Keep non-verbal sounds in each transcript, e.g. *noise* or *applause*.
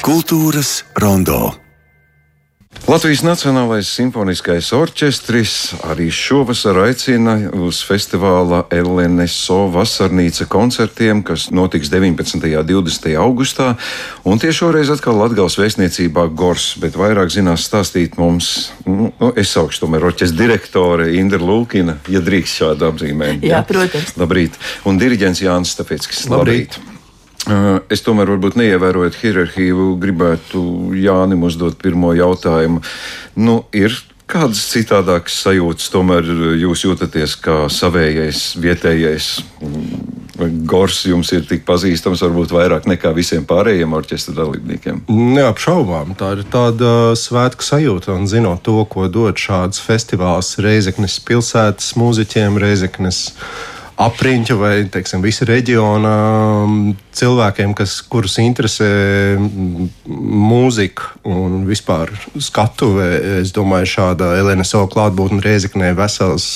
Kultūras rondo. Latvijas Nacionālais simfoniskais orķestris arī šovasar aicina uz festivāla LNSO vasarnīca koncertiem, kas notiks 19. un 20. augustā. Un tieši šoreiz atkal Latgals vēstniecībā Gors, bet vairāk zinās stāstīt mums, nu, nu es saukšu tomēr orķestra direktore Indra Lūkina, ja drīkst šādu apzīmējumu. Jā, ja? protams. Labrīt. Un diriģents Jānis Stafeckis. Labrīt. Labrīt. Es tomēr, varbūt neievērojot hierarhiju, gribētu Jānim uzdot pirmo jautājumu. Nu, ir kādas citādākas sajūtas, tomēr jūs jūtaties kā savējais, vietējais? Gors jums ir tik pazīstams, varbūt vairāk nekā visiem pārējiem orķestra dalībniekiem. Neapšaubām, tā ir tāda svētku sajūta. Un zinot to, ko dod šāds festivāls Reizeknes pilsētas mūziķiem, Reizeknes apriņķa vai teiksim, visa reģiona um, cilvēkiem, kas, kurus interesē mūzika un vispār skatuve. Es domāju, šāda LNSO klātbūtne Rēzeknē vesels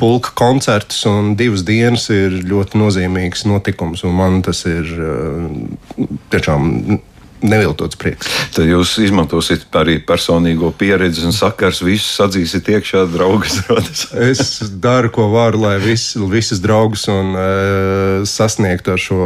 pulka koncerts un divas dienas ir ļoti nozīmīgs notikums. Man tas ir uh, tiešām neviltots prieks. Tad jūs izmantosiet arī personīgo pieredzi un sakars, visus atzīsiet iekšā draugus. *laughs* es daru, ko varu, lai vis, visas draugus un uh, sasniegtu ar šo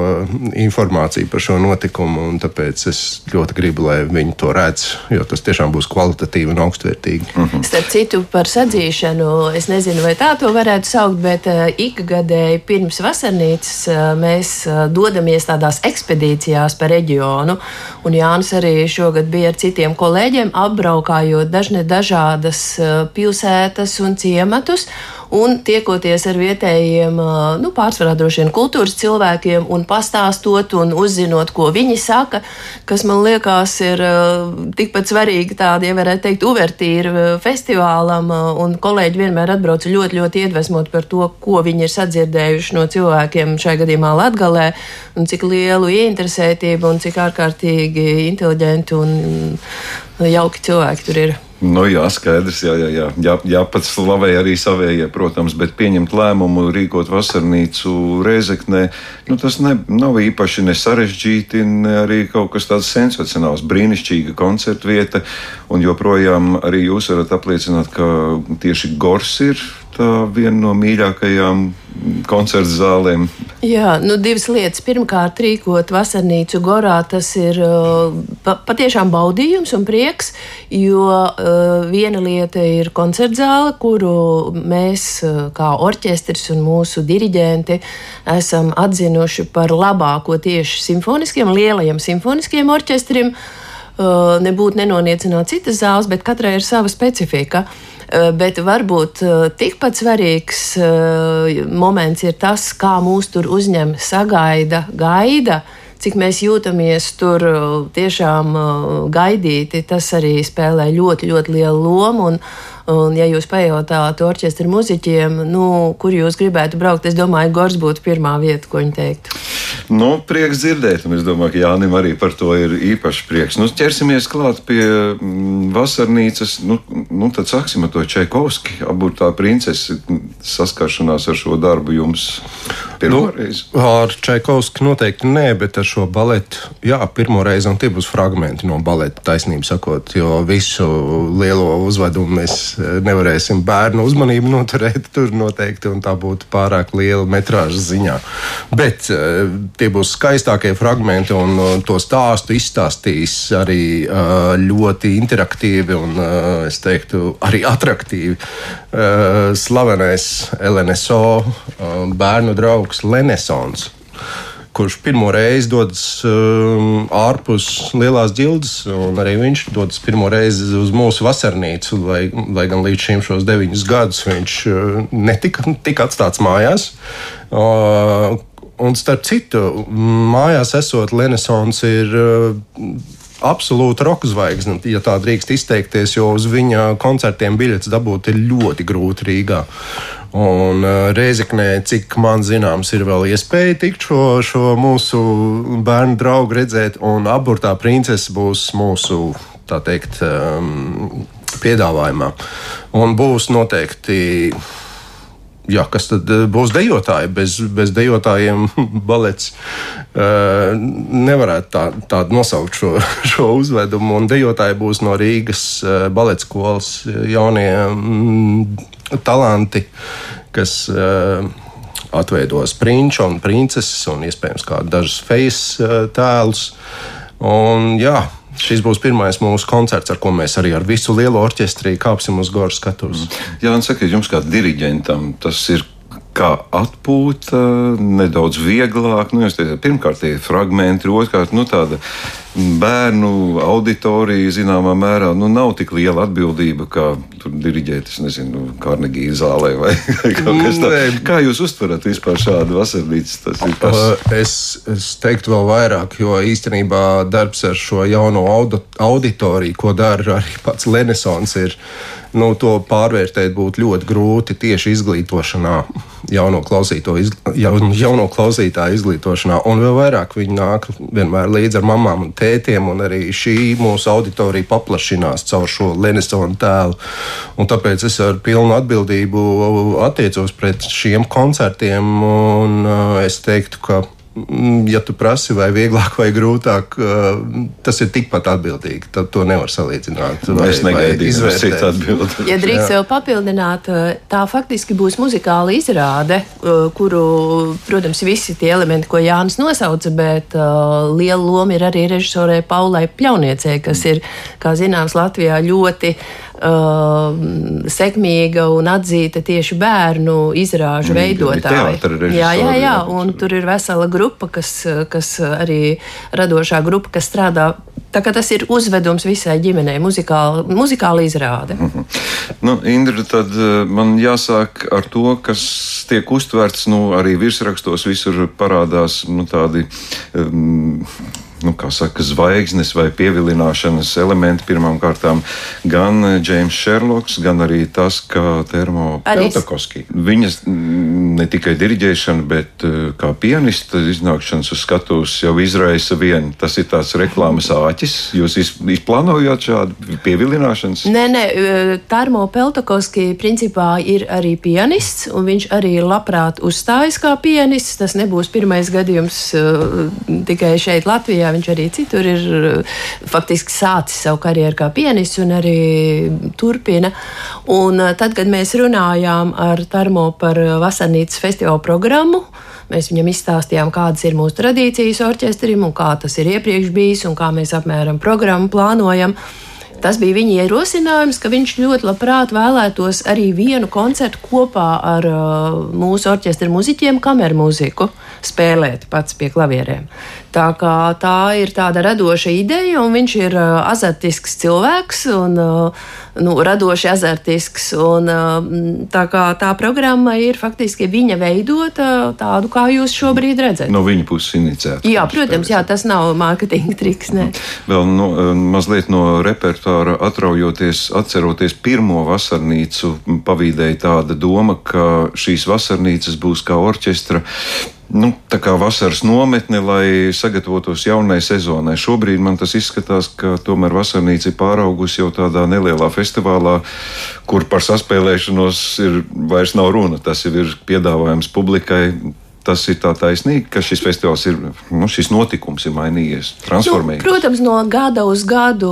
informāciju par šo notikumu. Tāpēc es ļoti gribu, lai viņi to redz, jo tas tiešām būs kvalitatīvi un augstvērtīgi. Uh -huh. Starp citu, par sadzīšanu, es nezinu, vai tā to varētu saukt, bet uh, ikgadēji pirms vasarnīcas uh, mēs uh, dodamies tādās ekspedīcijās pa reģionu un Jānis arī šogad bija ar citiem kolēģiem, apbraukājot dažne dažādas eh, pilsētas un ciematus un tiekoties ar vietējiem, nu, pārsvarā droši vien kultūras cilvēkiem un pastāstot un uzzinot, ko viņi saka, kas man liekas ir tikpat svarīgi tādi, ja varētu teikt, uvertīri festivālam, un kolēģi vienmēr atbrauca ļoti, ļoti iedvesmot par to, ko viņi ir sadzirdējuši no cilvēkiem šai gadījumā Latgalē, un cik lielu ieinteresētību un cik ārkārtīgi inteliģenti un jauki cilvēki tur ir. Nu, jā, skaidrs, jā, jā, jā. jā, jā pats slavē arī savējie, protams, bet pieņemt lēmumu rīkot vasarnīcu Rēzeknē, nu, tas ne, nav īpaši ne sarežģīti, ne arī kaut kas tāds sensacionāls, brīnišķīga koncerta vieta, un joprojām arī jūs varat apliecināt, ka tieši Gors ir viena no mīļākajām koncertu zālēm. Jā, nu divas lietas. Pirmkārt, rīkot vasarnīcu Gorā, tas ir uh, pa, patiešām baudījums un prieks, jo uh, viena lieta ir koncertzāle, kuru mēs uh, kā orķestris un mūsu diriģenti esam atzinuši par labāko tieši simfoniskiem, lielajiem simfoniskiem orķestriem. Nebūtu nenoniecināts citas zāles, bet katrai ir sava specifika. Uh, bet varbūt eh, tikpat svarīgs eh, moments ir tas, kā mūs tur uzņem, sagaida, gaida cik mēs jūtamies tur tiešām gaidīti, tas arī spēlē ļoti, ļoti lielu lomu. Un, Un, ja jūs pajautātu orķestra muzeķiem, nu, kur jūs gribētu braukt, es domāju, Gors būtu pirmā vieta, ko viņi teiktu. Nu, prieks dzirdēt, un es domāju, ka Jānim arī par to ir īpaši prieks. Nu, ķersimies klāt pie mm, vasarnīcas. Nu, nu, tad sāksim ar to Čaikovski, aburtā princese saskaršanās ar šo darbu jums pirmoreiz. Nu, ar Čaikovski noteikti nē, bet ar šo baletu, jā, pirmo reizi, un tie būs fragmenti no baleta, taisnība sakot, jo visu lielo uzvedumu mēs nevarēsim bērnu uzmanību noturēt tur noteikti, un tā būtu pārāk liela metrāža ziņā. Bet eh, tie būs skaistākie fragmenti, un eh, to stāstu izstāstīs arī ļoti interaktīvi un, es teiktu, arī attraktīvi slavenais LNSO bērnu draugs Lenesons kurš pirmo reizi dodas um, ārpus lielās ģildes, un arī viņš dodas pirmo reizi uz mūsu vasarnīcu, lai, lai gan līdz šim šos deviņus gadus viņš uh, netika tika atstāts mājās. Uh, un starp citu, mājās esot Lenesons ir. Uh, absolūta roka zvaigzne, ja tā drīkst izteikties, jo uz viņa koncertiem biļetes dabūt ir ļoti grūti Rīgā. Un uh, Reizeknē, cik man zināms, ir vēl iespēja tikt šo, šo mūsu bērnu draugu redzēt, un aburtā princese būs mūsu, tā teikt, um, piedāvājumā. Un būs noteikti jā, kas tad eh, būs dejotāji? Bez, bez dejotājiem *laughs* balets uh, nevarētu tā, tādu nosaukt šo, *laughs* šo uzvedumu. Un dejotāji būs no Rīgas uh, balets skolas jaunie mm, talanti, kas uh, atveidos prinču un princeses un iespējams kādu dažus fejas tēlus. Un, jā, Šis būs pirmais mūsu koncerts, ar ko mēs arī ar visu lielo orķestri kāpsim uz goru skatuves. Jā, un sakiet, jums kā diriģentam tas ir kā atpūta, nedaudz vieglāk. Nu, teicu, pirmkārt, tie fragmenti, otrkārt, nu, tāda bērnu auditorija zināmā mērā nu, nav tik liela atbildība, kā tur diriģēt, es nezinu, Carnegie zālē vai, *laughs* kaut kas tāds. Kā jūs uztverat vispār šādu vasarnīcu? Pas... Es, es teiktu vēl vairāk, jo īstenībā darbs ar šo jauno auditoriju, ko dara arī pats Lenesons, ir nu, to pārvērtēt būtu ļoti grūti tieši izglītošanā, jauno, izgl... jauno klausītāju izglītošanā. Un vēl vairāk viņi nāk vienmēr līdzi ar mamām un tētiem, un arī šī mūsu auditorija paplašinās caur šo Lenisona tēlu. Un tāpēc es ar pilnu atbildību attiecos pret šiem koncertiem, un uh, es teiktu, ka ja tu prasi, vai vieglāk vai grūtāk, tas ir tikpat atbildīgi. Tad to nevar salīdzināt. Vai, es negaidīju citu atbildi. Ja drīkst vēl papildināt, tā faktiski būs muzikāla izrāde, kuru, protams, visi tie elementi, ko Jānis nosauca, bet uh, liela loma ir arī režisorai Paulai Pļauniecei, kas ir, kā zināms, Latvijā ļoti uh, sekmīga un atzīta tieši bērnu izrāžu veidotāja. Jā, jā, jā, un tur ir vesela grupa, kas, kas arī radošā grupa, kas strādā. Tā kā tas ir uzvedums visai ģimenei, muzikāla, muzikāla izrāde. Mm -hmm. nu, Indra, tad uh, man jāsāk ar to, kas tiek uztverts, nu, arī virsrakstos visur parādās nu, tādi. Um, nu, saka, zvaigznes vai pievilināšanas elementi pirmkārt gan Džeims Šerloks, gan arī tas, ka Termo Peltakovski. Viņas ne tikai diriģēšana, bet eh, kā pianista iznākšanas uz skatuves jau izraisa vienu. Tas ir tāds reklāmas āķis. Jūs izplānojāt šādu pievilināšanas? Nē, nē, eh, Termo Peltakovski principā ir arī pianists, un viņš arī labprāt uzstājas kā pianists. Tas nebūs pirmais gadījums tikai šeit Latvijā. Latvijā, viņš arī citur ir eh, faktiski sācis savu karjeru kā pianists un arī turpina. Un eh, tad, kad mēs runājām ar Tarmo par Vasarnīcas festivāla programmu, Mēs viņam izstāstījām, kādas ir mūsu tradīcijas orķestrim un kā tas ir iepriekš bijis un kā mēs apmēram programmu plānojam. Tas bija viņa ierosinājums, ka viņš ļoti labprāt vēlētos arī vienu koncertu kopā ar uh, mūsu orķestra muzeķiem, kameru mūziku spēlēt pats pie klavierēm. Tā, tā ir tāda radoša ideja, un viņš ir uh, azartisks cilvēks un uh, nu, radoši azartisks. Un, uh, tā, tā programma ir faktiski viņa veidota tādu, kā jūs šobrīd redzat. No viņa puses iniciēta. Jā, protams, jā, tas nav mārketinga triks. Ne. Vēl no, mazliet no repertuāra atraujoties, atceroties pirmo vasarnīcu, pavīdēja tāda doma, ka šīs vasarnīcas būs kā orķestra nu, tā kā vasaras nometne, lai sagatavotos jaunai sezonai. Šobrīd man tas izskatās, ka tomēr vasarnīca ir pāraugusi jau tādā nelielā festivālā, kur par saspēlēšanos ir vairs nav runa. Tas jau ir piedāvājums publikai tas ir tā taisnīgi, ka šis festivāls ir, nu, šis notikums ir mainījies, transformējies. Nu, protams, no gada uz gadu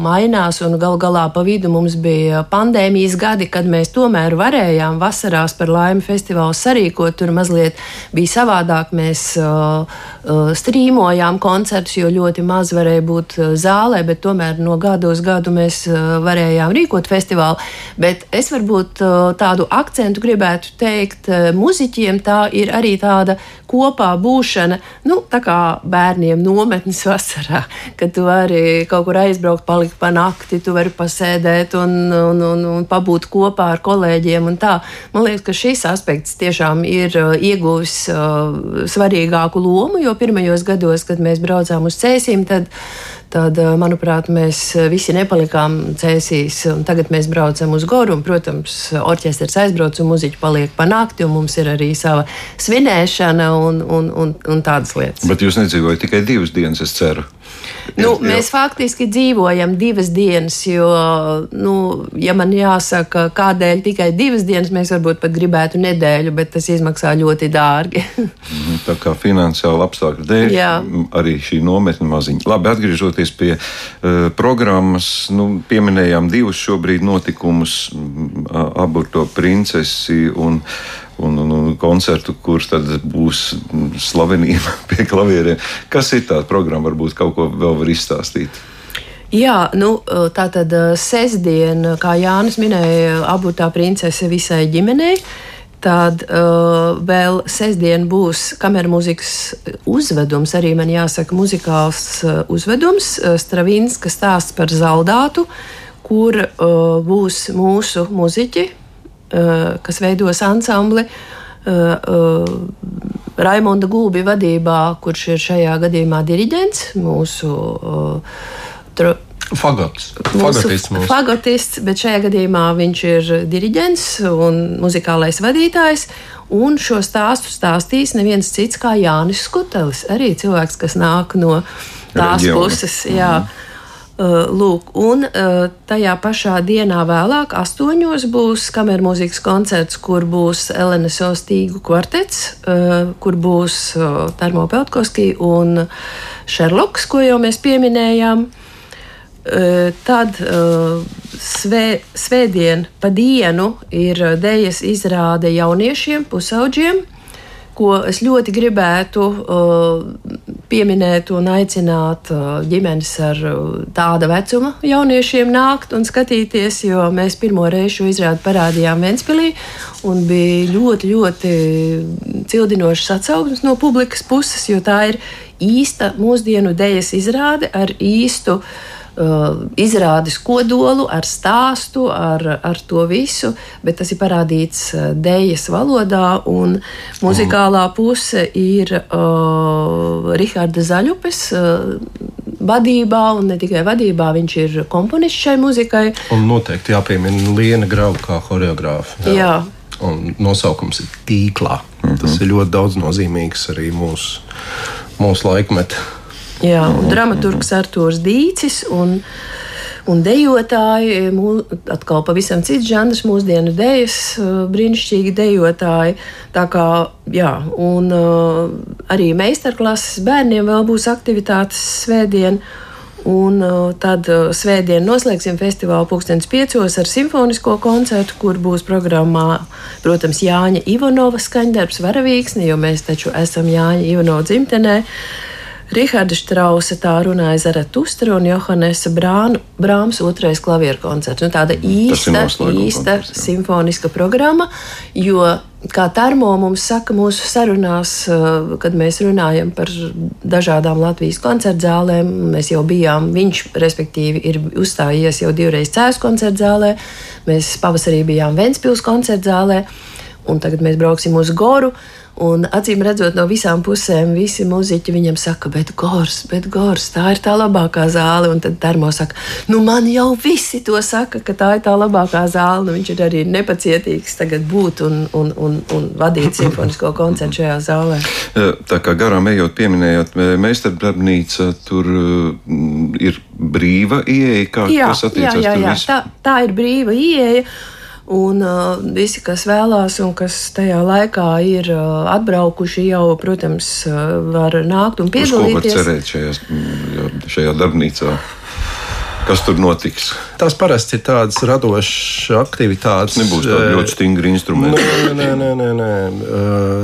mainās, un gal galā pa vidu mums bija pandēmijas gadi, kad mēs tomēr varējām vasarās par laimi festivālu sarīkot. Tur mazliet bija savādāk. Mēs uh, uh, strīmojām koncertus, jo ļoti maz varēja būt uh, zālē, bet tomēr no gada uz gadu mēs uh, varējām rīkot festivālu. Bet es varbūt tādu akcentu gribētu teikt muziķiem, tā ir arī arī tāda kopā būšana, nu, tā kā bērniem nometnes vasarā, kad tu vari kaut kur aizbraukt, palikt pa nakti, tu vari pasēdēt un, un, un, un pabūt kopā ar kolēģiem. Man liekas, ka šis aspekts tiešām ir uh, ieguvis uh, svarīgāku lomu, jo pirmajos gados, kad mēs braucām uz cēsīm, tad tad, manuprāt, mēs visi nepalikām cēsīs. Tagad mēs braucam uz Goru, un, protams, orķestris aizbrauc un muziķi paliek pa nakti, un mums ir arī sava svinēšana un, un, un, un tādas lietas. Bet jūs nedzīvojat tikai divas dienas, es ceru. Nu, jā. mēs faktiski dzīvojam divas dienas, jo, nu, ja man jāsaka, kādēļ tikai divas dienas, mēs varbūt pat gribētu nedēļu, bet tas izmaksā ļoti dārgi. *laughs* Mhm, tā kā finansiāli apstākļu dēļ, jā. arī šī nometne maziņa. Labi, atgriežoties pie uh, programmas, nu, pieminējām divus šobrīd notikumus, aburto princesi un un, un, un koncertu, kurš tad būs slavenība *laughs* pie klavieriem. Kas ir tā programma? Varbūt kaut ko vēl var izstāstīt. Jā, nu, tā tad sestdien, kā Jānis minēja, abu tā princese visai ģimenei. Tad uh, vēl sestdien būs kameras mūzikas uzvedums, arī man jāsaka, muzikāls uh, uzvedums, uh, Stravinska stāsts par zaldātu, kur uh, būs mūsu muziķi, Eh, kas veidos ansambli. Eh, eh, Raimonda Gulbi vadībā, kurš ir šajā gadījumā diriģents, mūsu tro, Fagots. Fagotists, mūsu. fagotists, bet šajā gadījumā viņš ir diriģents un muzikālais vadītājs. Un šo stāstu stāstīs neviens cits kā Jānis Skutelis, arī cilvēks, kas nāk no tās Reģiona. puses. Jā. Mm -hmm. Uh, lūk, un uh, tajā pašā dienā vēlāk, astoņos, būs kameras mūzikas koncerts, kur būs Elenes Ostīgu kvartets, uh, kur būs Tarmo Peltkovski un Šerloks, ko jau mēs pieminējām. Tad svē, svētdien pa dienu ir dēļas izrāde jauniešiem, pusauģiem ko es ļoti gribētu uh, pieminēt un aicināt uh, ģimenes ar uh, tāda vecuma jauniešiem nākt un skatīties, jo mēs pirmo reizi šo izrādi parādījām Ventspilī un bija ļoti, ļoti cildinošas atsauksmes no publikas puses, jo tā ir īsta mūsdienu dejas izrāde ar īstu Uh, izrādes kodolu, ar stāstu, ar, ar to visu, bet tas ir parādīts uh, dēļas valodā, un muzikālā puse ir uh, Riharda Zaļupes. Uh, vadībā, un ne tikai vadībā, viņš ir komponists šai muzikai. Un noteikti jāpiemina Liena Grauka kā choreogrāfa. Jā. jā. Un nosaukums ir tīklā. Mm -hmm. Tas ir ļoti daudz nozīmīgs arī mūsu, mūsu laikmetā Jā, un dramaturgs Artūrs Dīcis. Un, Un dejotāji, mū, atkal pavisam cits žanrs, mūsdienu dēļas, brīnišķīgi dejotāji. Tā kā, jā, un uh, arī meistarklases bērniem vēl būs aktivitātes svētdien. Un tad svētdien noslēgsim festivālu pulkstenis piecos ar simfonisko koncertu, kur būs programmā, protams, Jāņa Ivanova skaņdarbs Varavīksni, jo mēs taču esam Jāņa Ivanova dzimtenē. Riharda Štrausa tā runāja Zaratustra un Johannesa Brānu, Brāms otrais klavieru koncerts. Nu, tāda īsta, īsta koncerts, simfoniska programma, jo, kā Tarmo mums saka mūsu sarunās, uh, kad mēs runājam par dažādām Latvijas koncertzālēm, mēs jau bijām, viņš respektīvi ir uzstājies jau divreiz Cēs koncertzālē, mēs pavasarī bijām Ventspils koncertzālē, un tagad mēs brauksim uz Goru. Un acīm redzot, no visām pusēm visi muzeķi viņam saka, bet gors, bet gors, tā ir tā labākā zāle. Un tad termo saka, nu man jau visi to saka, ka tā ir tā labākā zāle. Nu, viņš ir arī nepacietīgs tagad būt un, un, un, un vadīt simfonisko koncertu šajā zālē. Tā kā garām ejot, pieminējot meistardarbnīca, tur mm, ir brīva ieeja, kā jā, tas attiecas jā, jā, jā. Tā, tā ir brīva ieeja. Un uh, visi, kas vēlās un kas tajā laikā ir uh, atbraukuši, jau, protams, uh, var nākt un piedalīties. Ko var cerēt šajā, šajā darbnīcā? Kas tur notiks? Tās parasti ir tādas radošas aktivitātes. Nebūs tāda uh, ļoti stingra instrumenta. Nē, nē, nē, nē, nē.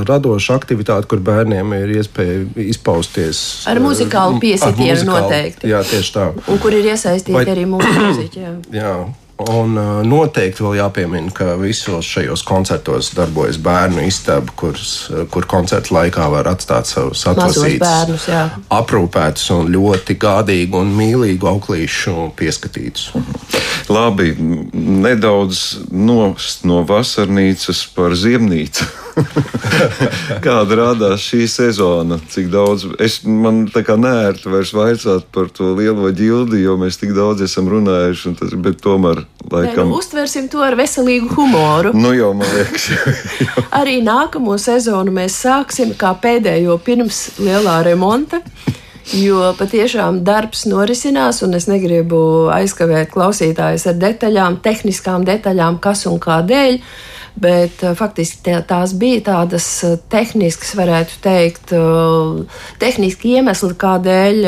Radoša aktivitāte, kur bērniem ir iespēja izpausties. Ar muzikālu piesitienu noteikti. Jā, tieši tā. Un kur ir iesaistīti Vai... arī mūsu mūziķi. Jā. jā Un uh, noteikti vēl jāpiemina, ka visos šajos koncertos darbojas bērnu istaba, kuras, kur koncerta laikā var atstāt savus atvasītus, aprūpētus un ļoti gādīgu un mīlīgu auklīšu pieskatītus. Labi, nedaudz nost no vasarnīcas par ziemnīcu. *laughs* Kāda radās šī sezona? Cik daudz es man tā kā nērti vairs vaicāt par to lielo ģildi, jo mēs tik daudz esam runājuši, tas, bet tomēr laikam. Nu, uztversim to ar veselīgu humoru. nu jau, man liekas. *laughs* Arī nākamo sezonu mēs sāksim kā pēdējo pirms lielā remonta. Jo patiešām darbs norisinās, un es negribu aizkavēt klausītājus ar detaļām, tehniskām detaļām, kas un kādēļ. Bet eh, faktiski tās bija tādas eh, tehniskas, varētu teikt, eh, tehniski iemesli, kādēļ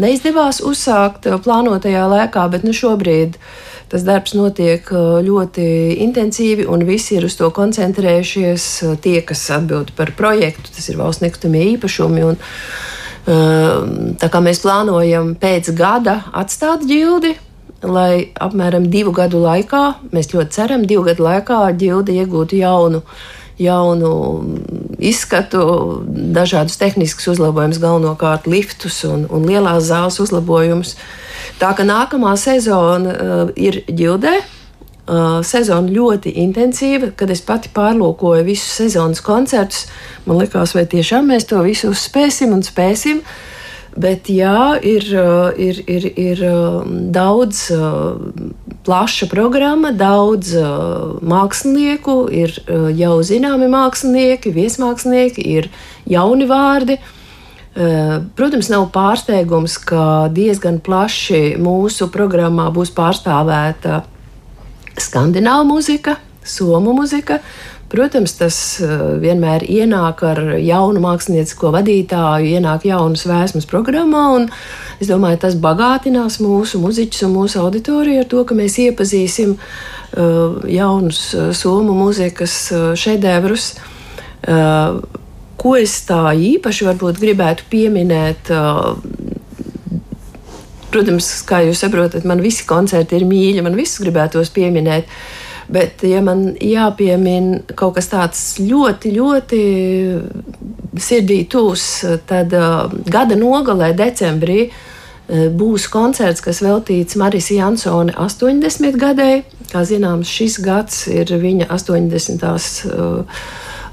neizdevās uzsākt plānotajā laikā, bet nu šobrīd. Tas darbs notiek ļoti intensīvi, un visi ir uz to koncentrējušies. Tie, kas atbild par projektu, tas ir valsts nekustamie īpašumi. Un, tā kā mēs plānojam pēc gada atstāt ģildi, lai apmēram divu gadu laikā, mēs ļoti ceram, divu gadu laikā ģilde iegūtu jaunu, jaunu izskatu, dažādus tehniskus uzlabojumus, galvenokārt liftus un, un lielās zāles uzlabojumus. Tā ka nākamā sezona uh, ir ģildē. Uh, sezona ļoti intensīva, kad es pati pārlūkoju visus sezonas koncertus. Man liekas, vai tiešām mēs to visu spēsim un spēsim. Uh, Bet jā, ir, uh, ir, ir, ir um, daudz uh, plaša programma, daudz uh, mākslinieku, ir jau zināmi mākslinieki, viesmākslinieki, ir jauni vārdi. Protams, nav pārsteigums, ka diezgan plaši mūsu programmā būs pārstāvēta skandināvu mūzika, somu mūzika. Protams, tas eh, vienmēr ienāk ar jaunu māksliniecisko vadītāju, ienāk jaunas vēsmas programmā. Es domāju, tas bagātinās mūsu muzeķus un mūsu auditoriju ar to, ka mēs iepazīsim uh, jaunus uh, somu mūzikas šedevrus. Ko es tā īpaši gribētu pieminēt? Protams, kā jūs saprotat, man visi koncerti ir mīļi, man visus gribētos pieminēt. Bet, ja man jāpiemina kaut kas tāds ļoti, ļoti sirdī tūs, tad uh, gada nogalē, decembrī, uh, būs koncerts, kas veltīts Marisai Jansone 80 gadēji. Kā zināms, šis gads ir viņa 80. Uh,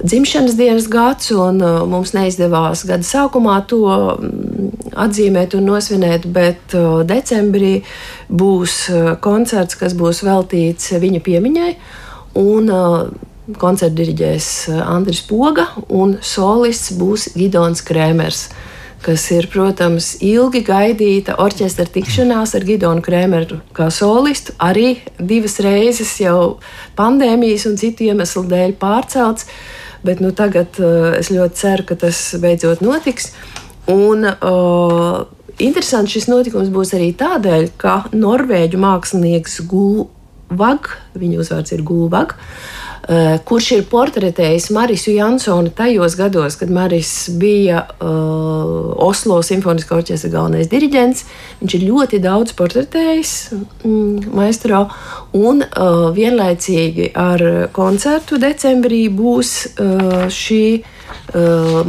dzimšanas dienas gads, un uh, mums neizdevās gada sākumā to um, atzīmēt un nosvinēt, bet uh, decembrī būs uh, koncerts, kas būs veltīts viņa piemiņai. Un, Koncertu diriģēs Andris Poga un solists būs Gidons Krēmers kas ir, protams, ilgi gaidīta orķestra tikšanās ar Gidonu Krēmeru kā solistu. Arī divas reizes jau pandēmijas un citu iemeslu dēļ pārcelts. Bet nu, tagad uh, es ļoti ceru, ka tas beidzot notiks. Un, uh, Interesants šis notikums būs arī tādēļ, ka norvēģu mākslinieks Gulvag, viņa uzvārds ir Gulvag, Eh, kurš ir portretējis Marisu Jansonu tajos gados, kad Maris bija uh, Oslo simfoniskā orķestra galvenais diriģents. Viņš ir ļoti daudz portretējis mm, maestro, un uh, vienlaicīgi ar koncertu decembrī būs uh, šī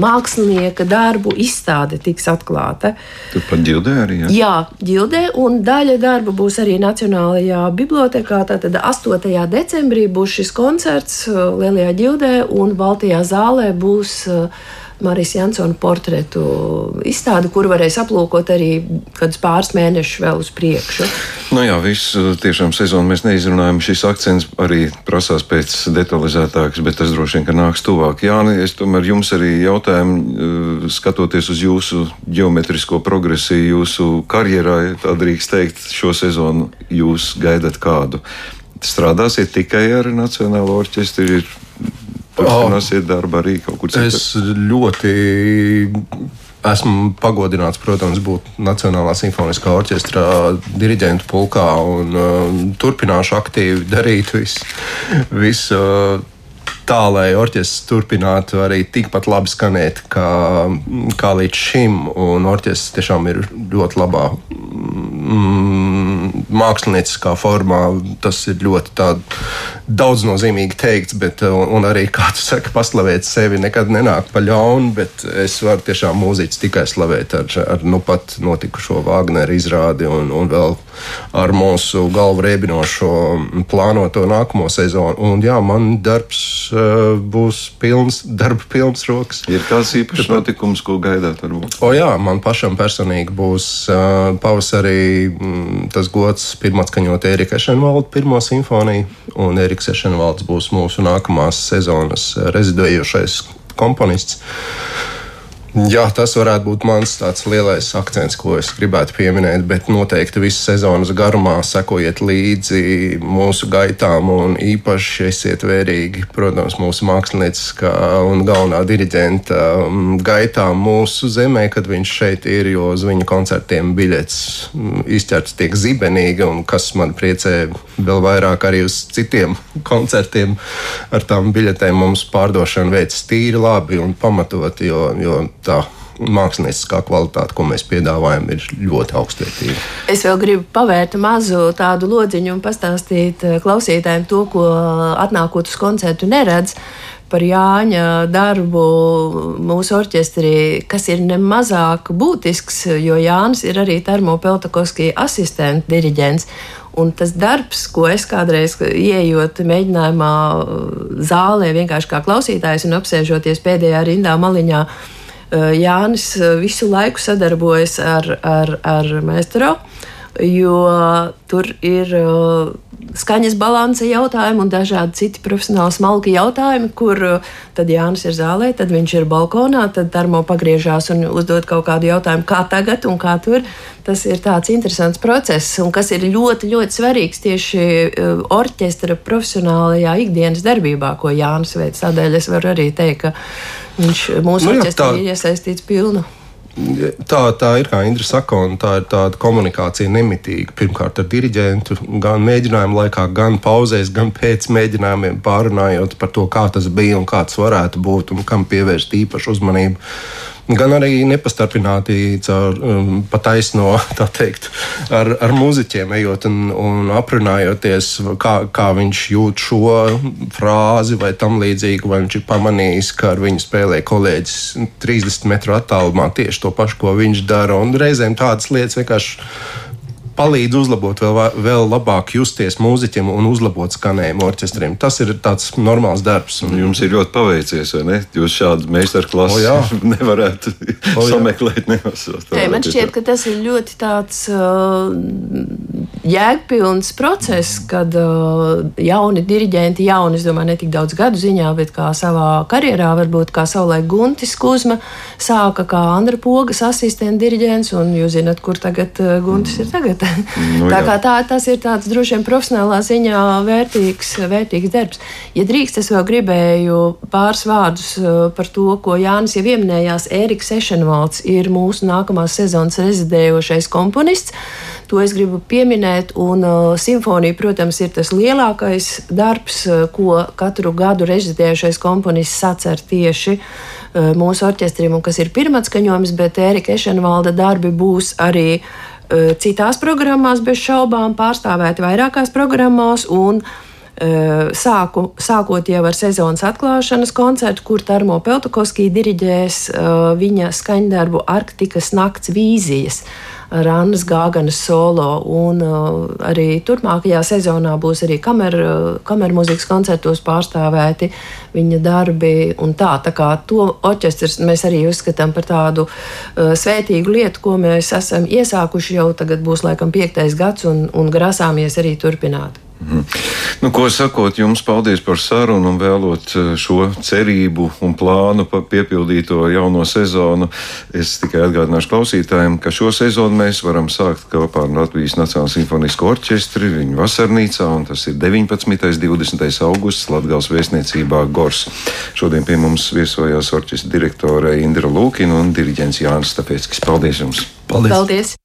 mākslinieka darbu izstāde tiks atklāta. Turpat ģildē arī? Ja? Jā, ģildē, un daļa darba būs arī Nacionālajā bibliotekā. Tātad 8. decembrī būs šis koncerts uh, Lielajā ģildē, un Baltijā zālē būs uh, Marijas Jansona portretu izstādi, kur varēs aplūkot arī kādus pāris mēnešus vēl uz priekšu. Nu jā, visu tiešām sezonu mēs neizrunājam. Šis akcents arī prasās pēc detalizētāks, bet tas droši vien nāks tuvāk. Jā, es tomēr jums arī jautājumu, eh, skatoties uz jūsu geometrisko progresiju, jūsu karjerā, tā drīkst teikt, šo sezonu jūs gaidat kādu? Strādāsiet tikai ar Nacionālo orķestri, Turpināsiet darbu arī kaut kur citur. Es ļoti esmu pagodināts, protams, būt Nacionālā simfoniskā orķestra diriģentu pulkā un uh, turpināšu aktīvi darīt visu. visu uh, tā, lai orķestris turpinātu arī tikpat labi skanēt kā, kā līdz šim. Un orķestris tiešām ir ļoti labā mm, mākslinieckā formā tas ir ļoti daudznozīmīgi teikts, bet un arī, kā tu saki, paslavēt sevi nekad nenāk pa ļaunu, bet es varu tiešām mūziķis tikai slavēt ar, ar nu pat notikušo Wagneru izrādi un, un vēl ar mūsu galvu rēbinošo plānoto nākamo sezonu. Un jā, man darbs uh, būs pilns, darba pilns rokas. Ir kāds īpašs notikums, ko gaidāt varbūt? O jā, man pašam personīgi būs uh, pavasarī tas gods pirmā skaņot Erika Ešenvalda pirmo simfoniju, un Eriks Ešenvalds būs mūsu nākamās sezonas rezidējošais komponists. Jā, tas varētu būt mans tāds lielais akcents, ko es gribētu pieminēt, bet noteikti visu sezonas garumā sekojiet līdzi mūsu gaitām un īpaši esiet vērīgi, protams, mūsu mākslinieckā un galvenā diriģenta mm, gaitām mūsu zemē, kad viņš šeit ir, jo uz viņa koncertiem biļets mm, izķerts tiek zibenīgi un kas man priecē vēl vairāk arī uz citiem koncertiem ar tām biļetēm mums pārdošana veids tīri labi un pamatot, jo, jo tā mākslinieckā kvalitāte, ko mēs piedāvājam, ir ļoti augstvērtīga. Es vēl gribu pavērt mazu tādu lodziņu un pastāstīt eh, klausītājiem to, ko atnākot uz koncertu neredz. Par Jāņa darbu mūsu orķestrī, kas ir nemazāk būtisks, jo Jānis ir arī termopeltakovskija asistents, diriģents. Un tas darbs, ko es kādreiz ieejot mēģinājumā zālē, vienkārši kā klausītājs un apsēžoties pēdējā rindā maliņā, uh, Eh, Jānis visu laiku sadarbojas ar, ar, ar Mēstero, jo tur ir eh, skaņas balanse jautājumi un dažādi citi profesionāli smalki jautājumi, kur tad Jānis ir zālē, tad viņš ir balkonā, tad termo pagriežās un uzdod kaut kādu jautājumu, kā tagad un kā tur. Tas ir tāds interesants process, un kas ir ļoti, ļoti svarīgs tieši orķestra profesionālajā ikdienas darbībā, ko Jānis veids. Tādēļ es varu arī teikt, ka Viņš mūsu nu, orķestrī ir iesaistīts pilnu. Tā, tā ir kā Indra saka, un tā ir tāda komunikācija nemitīga. Pirmkārt, ar diriģentu, gan mēģinājuma laikā, gan pauzēs, gan pēc mēģinājumiem pārunājot par to, kā tas bija un kā tas varētu būt un kam pievērst īpašu uzmanību gan arī nepastarpināti caur um, pataisno, *laughs* tā teikt, ar, ar muzeķiem ejot un, un aprunājoties, kā, kā viņš jūt šo frāzi vai tam līdzīgu, vai viņš ir pamanījis, ka ar viņu spēlē kolēģis 30 metru attālumā tieši to pašu, ko viņš dara, un reizēm tādas lietas vienkārši palīdz uzlabot vēl, vēl labāk justies mūziķiem un uzlabot skanējumu orķestriem. Tas ir tāds normāls darbs. Un... Jums ir ļoti paveicies, vai ne? Jūs šādu meistarklasu oh, *laughs* nevarētu oh, sameklēt. Nē, man šķiet, ka tas ir ļoti tāds uh, jēgpilns process, kad uh, jauni diriģenti, jauni, es domāju, ne tik daudz gadu ziņā, bet kā savā karjerā, varbūt kā savulaik Guntis Kuzma sāka kā Andra Pogas asistenta diriģents, un jūs zinat, kur tagad uh, Guntis mm. ir tagad. *laughs* Nu, tā kā tā, tas ir tāds droši vien profesionālā ziņā vērtīgs, vērtīgs darbs. Ja drīkst, es vēl gribēju pāris vārdus uh, par to, ko Jānis jau pieminējās. Ēriks Ešenvalds ir mūsu nākamās sezonas rezidējošais komponists. To es gribu pieminēt, un uh, simfonija, protams, ir tas lielākais darbs, uh, ko katru gadu rezidējošais komponists sacer tieši uh, mūsu orķestrim, un kas ir pirmatskaņojums, bet Ērika Ešenvalda darbi būs arī uh, Eh, citās programmās, bez šaubām, pārstāvēti vairākās programmās. Un, eh, Sāku, sākot jau ar sezonas atklāšanas koncertu, kur Tarmo Peltokovskij diriģēs uh, viņa skaņdarbu Arktikas nakts vīzijas ar Annas Gāganas solo. Un uh, arī turpmākajā sezonā būs arī kameru kamer mūzikas koncertos pārstāvēti viņa darbi. Tā, tā kā to orķestrs mēs arī uzskatām par tādu uh, svētīgu lietu, ko mēs esam iesākuši jau tagad būs laikam piektais gads un, un grasāmies arī turpināt. Mhm. Nu, ko sakot, jums paldies par sarunu un vēlot eh, šo cerību un plānu piepildīto jauno sezonu. Es tikai atgādināšu klausītājiem, ka šo sezonu mēs varam sākt kopā ar Latvijas Nacionālo simfonisko orķestri viņu vasarnīcā, un tas ir 19. un 20. augusts Latgals vēstniecībā Gors. Šodien pie mums viesojās orķestra direktore Indra Lūkina un diriģents Jānis Stapēckis. Paldies jums! Paldies! Paldies.